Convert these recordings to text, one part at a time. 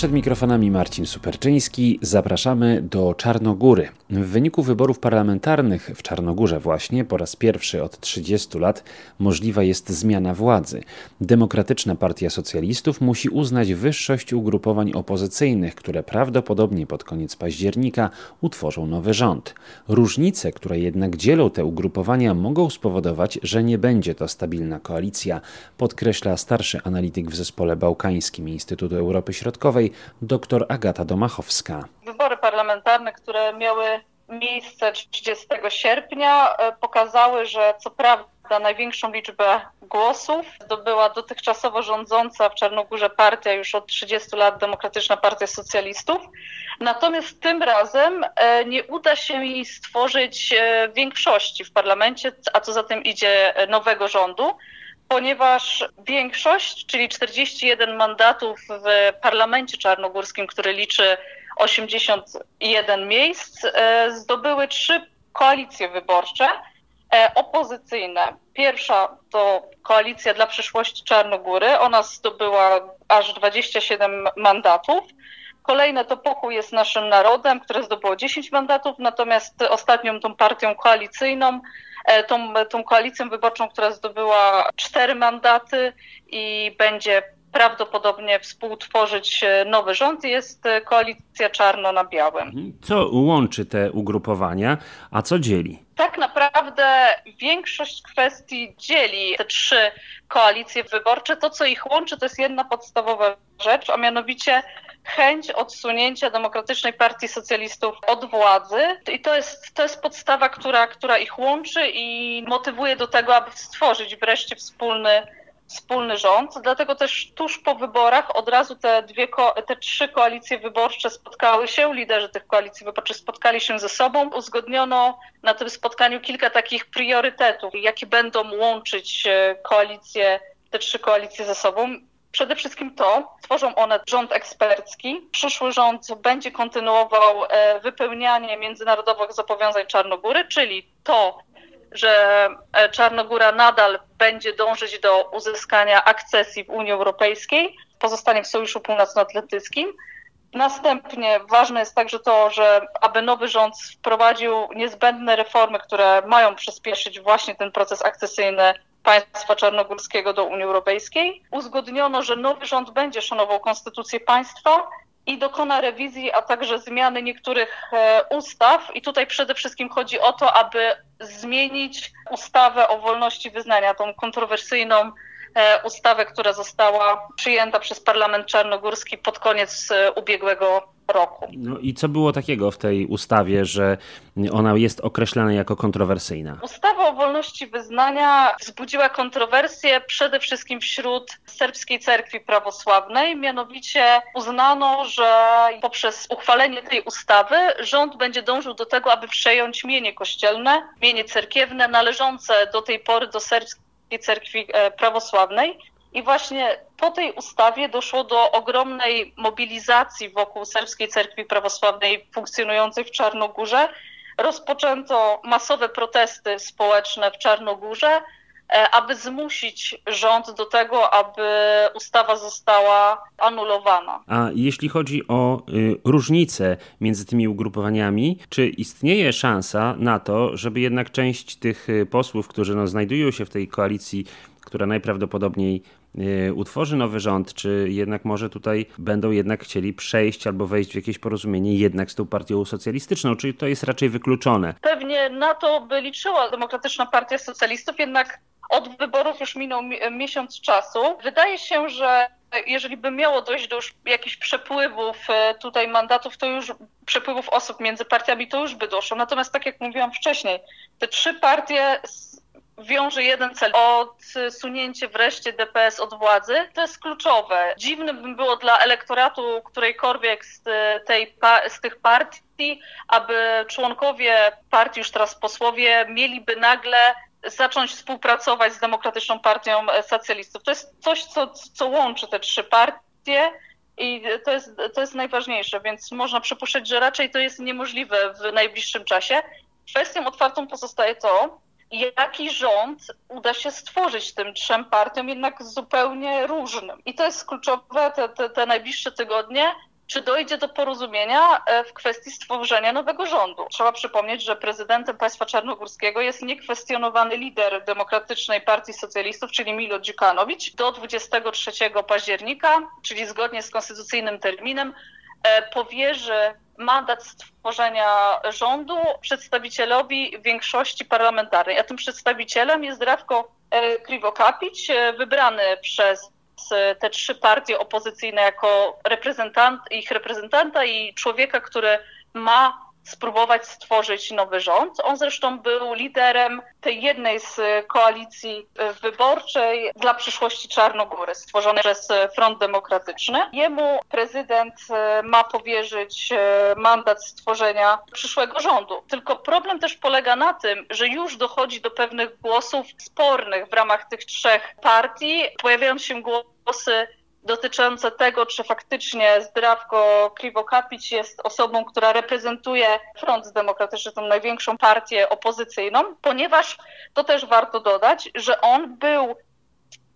Przed mikrofonami Marcin Superczyński. Zapraszamy do Czarnogóry. W wyniku wyborów parlamentarnych w Czarnogórze właśnie po raz pierwszy od 30 lat możliwa jest zmiana władzy. Demokratyczna Partia Socjalistów musi uznać wyższość ugrupowań opozycyjnych, które prawdopodobnie pod koniec października utworzą nowy rząd. Różnice, które jednak dzielą te ugrupowania, mogą spowodować, że nie będzie to stabilna koalicja, podkreśla starszy analityk w zespole bałkańskim Instytutu Europy Środkowej dr Agata Domachowska. Wybory parlamentarne, które miały miejsce 30 sierpnia, e, pokazały, że co prawda największą liczbę głosów zdobyła dotychczasowo rządząca w Czarnogórze partia już od 30 lat Demokratyczna Partia Socjalistów. Natomiast tym razem e, nie uda się jej stworzyć e, większości w parlamencie, a co za tym idzie nowego rządu ponieważ większość, czyli 41 mandatów w parlamencie czarnogórskim, który liczy 81 miejsc, e, zdobyły trzy koalicje wyborcze e, opozycyjne. Pierwsza to koalicja dla przyszłości Czarnogóry. Ona zdobyła aż 27 mandatów. Kolejne to Pokój jest naszym narodem, które zdobyło 10 mandatów, natomiast ostatnią tą partią koalicyjną tą, tą koalicją wyborczą, która zdobyła cztery mandaty i będzie prawdopodobnie współtworzyć e, nowy rząd, jest e, koalicja czarno na białym. Mhm. Co łączy te ugrupowania, a co dzieli? Tak naprawdę większość kwestii dzieli te trzy koalicje wyborcze. To, co ich łączy, to jest jedna podstawowa rzecz, a mianowicie chęć odsunięcia Demokratycznej Partii Socjalistów od władzy. I to jest, to jest podstawa, która, która ich łączy i motywuje do tego, aby stworzyć wreszcie wspólny wspólny rząd. Dlatego też tuż po wyborach od razu te, dwie, te trzy koalicje wyborcze spotkały się, liderzy tych koalicji wyborczych spotkali się ze sobą. Uzgodniono na tym spotkaniu kilka takich priorytetów, jakie będą łączyć e, koalicje, te trzy koalicje ze sobą. Przede wszystkim to, tworzą one rząd ekspercki. Przyszły rząd będzie kontynuował e, wypełnianie międzynarodowych zobowiązań Czarnogóry, czyli to, że e, Czarnogóra nadal będzie dążyć do uzyskania akcesji w Unii Europejskiej, pozostanie w Sojuszu Północnoatlantyckim. Następnie ważne jest także to, że aby nowy rząd wprowadził niezbędne reformy, które mają przyspieszyć właśnie ten proces akcesyjny państwa czarnogórskiego do Unii Europejskiej. Uzgodniono, że nowy rząd będzie szanował konstytucję państwa i dokona rewizji, a także zmiany niektórych e, ustaw. I tutaj przede wszystkim chodzi o to, aby zmienić ustawę o wolności wyznania, tą kontrowersyjną e, ustawę, która została przyjęta przez Parlament Czarnogórski pod koniec e, ubiegłego roku. No i co było takiego w tej ustawie, że ona jest określana jako kontrowersyjna? Ustawa o wolności wyznania wzbudziła kontrowersje przede wszystkim wśród serbskiej cerkwi prawosławnej. Mianowicie uznano, że poprzez uchwalenie tej ustawy rząd będzie dążył do tego, aby przejąć mienie kościelne, mienie cerkiewne należące do tej pory do serbskiej cerkwi e, prawosławnej. I właśnie po tej ustawie doszło do ogromnej mobilizacji wokół serbskiej cerkwi prawosławnej funkcjonującej w Czarnogórze. Rozpoczęto masowe protesty społeczne w Czarnogórze, e, aby zmusić rząd do tego, aby ustawa została anulowana. A jeśli chodzi o y, różnice między tymi ugrupowaniami, czy istnieje szansa na to, żeby jednak część tych y, posłów, którzy no, znajdują się w tej koalicji, która najprawdopodobniej utworzy nowy rząd, czy jednak może tutaj będą jednak chcieli przejść albo wejść w jakieś porozumienie jednak z tą partią socjalistyczną, czyli to jest raczej wykluczone? Pewnie na to by liczyła Demokratyczna Partia Socjalistów, jednak od wyborów już minął miesiąc czasu. Wydaje się, że jeżeli by miało dojść do już jakichś przepływów e, tutaj mandatów, to już przepływów osób między partiami, to już by doszło. Natomiast tak jak mówiłam wcześniej, te trzy partie wiąże jeden cel odsunięcie wreszcie DPS od władzy. To jest kluczowe. Dziwne by było dla elektoratu którejkolwiek z, tej, z tych partii, aby członkowie partii, już teraz posłowie, mieliby nagle zacząć współpracować z Demokratyczną Partią Socjalistów. To jest coś, co, co łączy te trzy partie. I to jest, to jest najważniejsze, więc można przypuszczać, że raczej to jest niemożliwe w najbliższym czasie. Kwestią otwartą pozostaje to, jaki rząd uda się stworzyć tym trzem partiom, jednak zupełnie różnym. I to jest kluczowe te, te, te najbliższe tygodnie, czy dojdzie do porozumienia e, w kwestii stworzenia nowego rządu. Trzeba przypomnieć, że prezydentem państwa czarnogórskiego jest niekwestionowany lider Demokratycznej Partii Socjalistów, czyli Milo Djukanowicz. Do 23 października, czyli zgodnie z konstytucyjnym terminem, e, powierzy mandat stworzenia rządu przedstawicielowi większości parlamentarnej. A tym przedstawicielem jest Drawko e, Krivokapić, wybrany przez te trzy partie opozycyjne jako reprezentant, ich reprezentanta i człowieka, który ma spróbować stworzyć nowy rząd. On zresztą był liderem tej jednej z koalicji wyborczej dla przyszłości Czarnogóry, stworzonej przez Front Demokratyczny. Jemu prezydent e, ma powierzyć e, mandat stworzenia przyszłego rządu. Tylko problem też polega na tym, że już dochodzi do pewnych głosów spornych w ramach tych trzech partii. Pojawiają się głosy dotyczące tego, czy faktycznie Zdrawko Krivokapić jest osobą, która reprezentuje Front Demokratyczny, tą największą partię opozycyjną, ponieważ to też warto dodać, że on był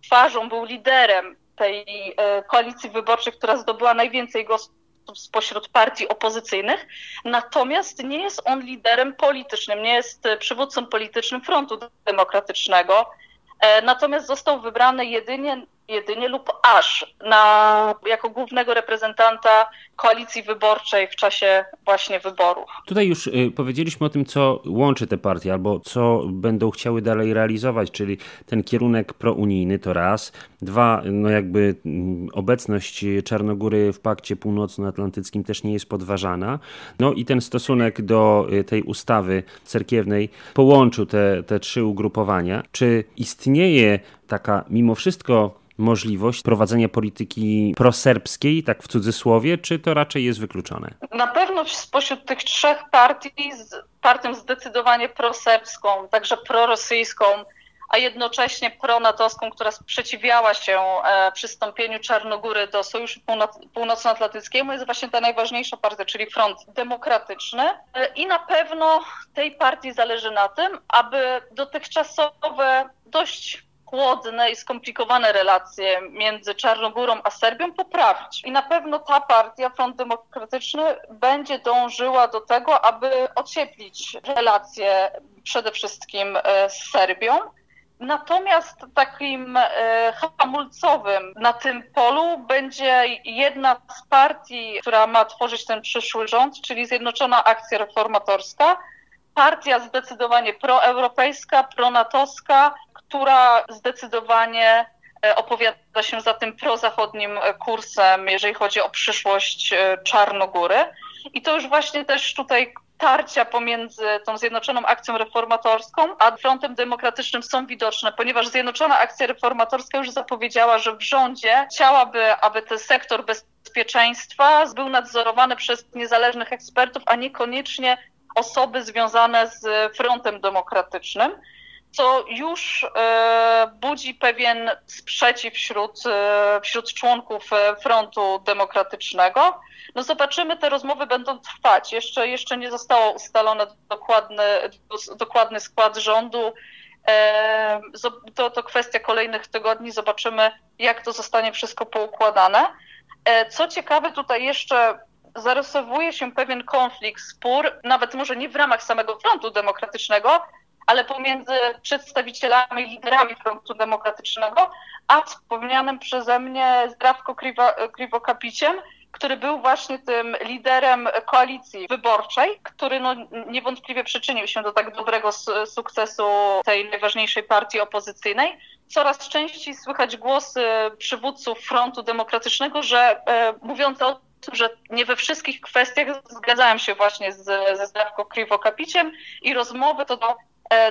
twarzą, był liderem tej e, koalicji wyborczej, która zdobyła najwięcej głosów spośród partii opozycyjnych, natomiast nie jest on liderem politycznym, nie jest przywódcą politycznym Frontu Demokratycznego, e, natomiast został wybrany jedynie jedynie lub aż na, jako głównego reprezentanta koalicji wyborczej w czasie właśnie wyborów. Tutaj już y, powiedzieliśmy o tym, co łączy te partie, albo co będą chciały dalej realizować, czyli ten kierunek prounijny to raz. Dwa, no jakby mm, obecność Czarnogóry w pakcie północnoatlantyckim też nie jest podważana. No i ten stosunek do y, tej ustawy cerkiewnej połączył te, te trzy ugrupowania. Czy istnieje taka mimo wszystko możliwość prowadzenia polityki proserbskiej, tak w cudzysłowie, czy to raczej jest wykluczone? Na pewno spośród tych trzech partii partią zdecydowanie proserbską, także prorosyjską, a jednocześnie pronatowską, która sprzeciwiała się e, przystąpieniu Czarnogóry do Sojuszu Północnoatlantyckiego, jest właśnie ta najważniejsza partia, czyli Front Demokratyczny. E, I na pewno tej partii zależy na tym, aby dotychczasowe dość chłodne i skomplikowane relacje między Czarnogórą a Serbią poprawić. I na pewno ta partia, Front Demokratyczny, będzie dążyła do tego, aby ocieplić relacje przede wszystkim e, z Serbią. Natomiast takim e, hamulcowym na tym polu będzie jedna z partii, która ma tworzyć ten przyszły rząd, czyli Zjednoczona Akcja Reformatorska. Partia zdecydowanie proeuropejska, pronatowska, która zdecydowanie e, opowiada się za tym prozachodnim e, kursem, jeżeli chodzi o przyszłość e, Czarnogóry. I to już właśnie też tutaj tarcia pomiędzy tą Zjednoczoną Akcją Reformatorską a Frontem Demokratycznym są widoczne, ponieważ Zjednoczona Akcja Reformatorska już zapowiedziała, że w rządzie chciałaby, aby ten sektor bezpieczeństwa był nadzorowany przez niezależnych ekspertów, a niekoniecznie osoby związane z Frontem Demokratycznym co już e, budzi pewien sprzeciw wśród, e, wśród członków e, Frontu Demokratycznego. No zobaczymy, te rozmowy będą trwać. Jeszcze, jeszcze nie zostało ustalony dokładny, dokładny skład rządu. To, to kwestia kolejnych tygodni. Zobaczymy, jak to zostanie wszystko poukładane. Co ciekawe, tutaj jeszcze zarysowuje się pewien konflikt, spór, nawet może nie w ramach samego frontu demokratycznego, ale pomiędzy przedstawicielami, liderami frontu demokratycznego, a wspomnianym przeze mnie Zdrawko Kriwokapiciem, który był właśnie tym liderem koalicji wyborczej, który no niewątpliwie przyczynił się do tak dobrego sukcesu tej najważniejszej partii opozycyjnej. Coraz częściej słychać głosy przywódców frontu demokratycznego, że e, mówiące o tym, że nie we wszystkich kwestiach zgadzałem się właśnie z, ze Zdrawko Kriwokapiciem i rozmowy to do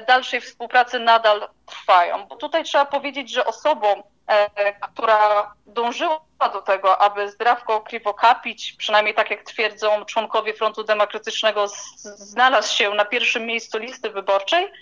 dalszej współpracy nadal trwają. Bo tutaj trzeba powiedzieć, że osobą, e, która dążyła do tego, aby Zdrawko Kriwokapić, przynajmniej tak jak twierdzą członkowie Frontu Demokratycznego, znalazł się na pierwszym miejscu listy wyborczej,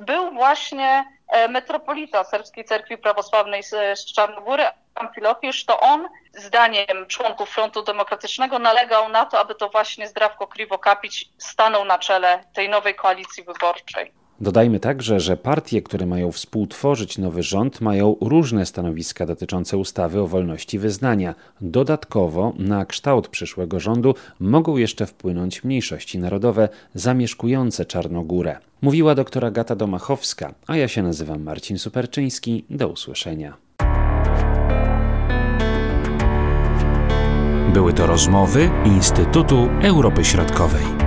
był właśnie e, metropolita Serbskiej Cerkwi Prawosławnej z Czarnogóry, Amfilokiusz, to on, zdaniem członków Frontu Demokratycznego, nalegał na to, aby to właśnie Zdrawko Kriwokapić stanął na czele tej nowej koalicji wyborczej. Dodajmy także, że partie, które mają współtworzyć nowy rząd, mają różne stanowiska dotyczące ustawy o wolności wyznania. Dodatkowo na kształt przyszłego rządu mogą jeszcze wpłynąć mniejszości narodowe zamieszkujące Czarnogórę. Mówiła doktora Gata Domachowska, a ja się nazywam Marcin Superczyński. Do usłyszenia. Były to rozmowy Instytutu Europy Środkowej.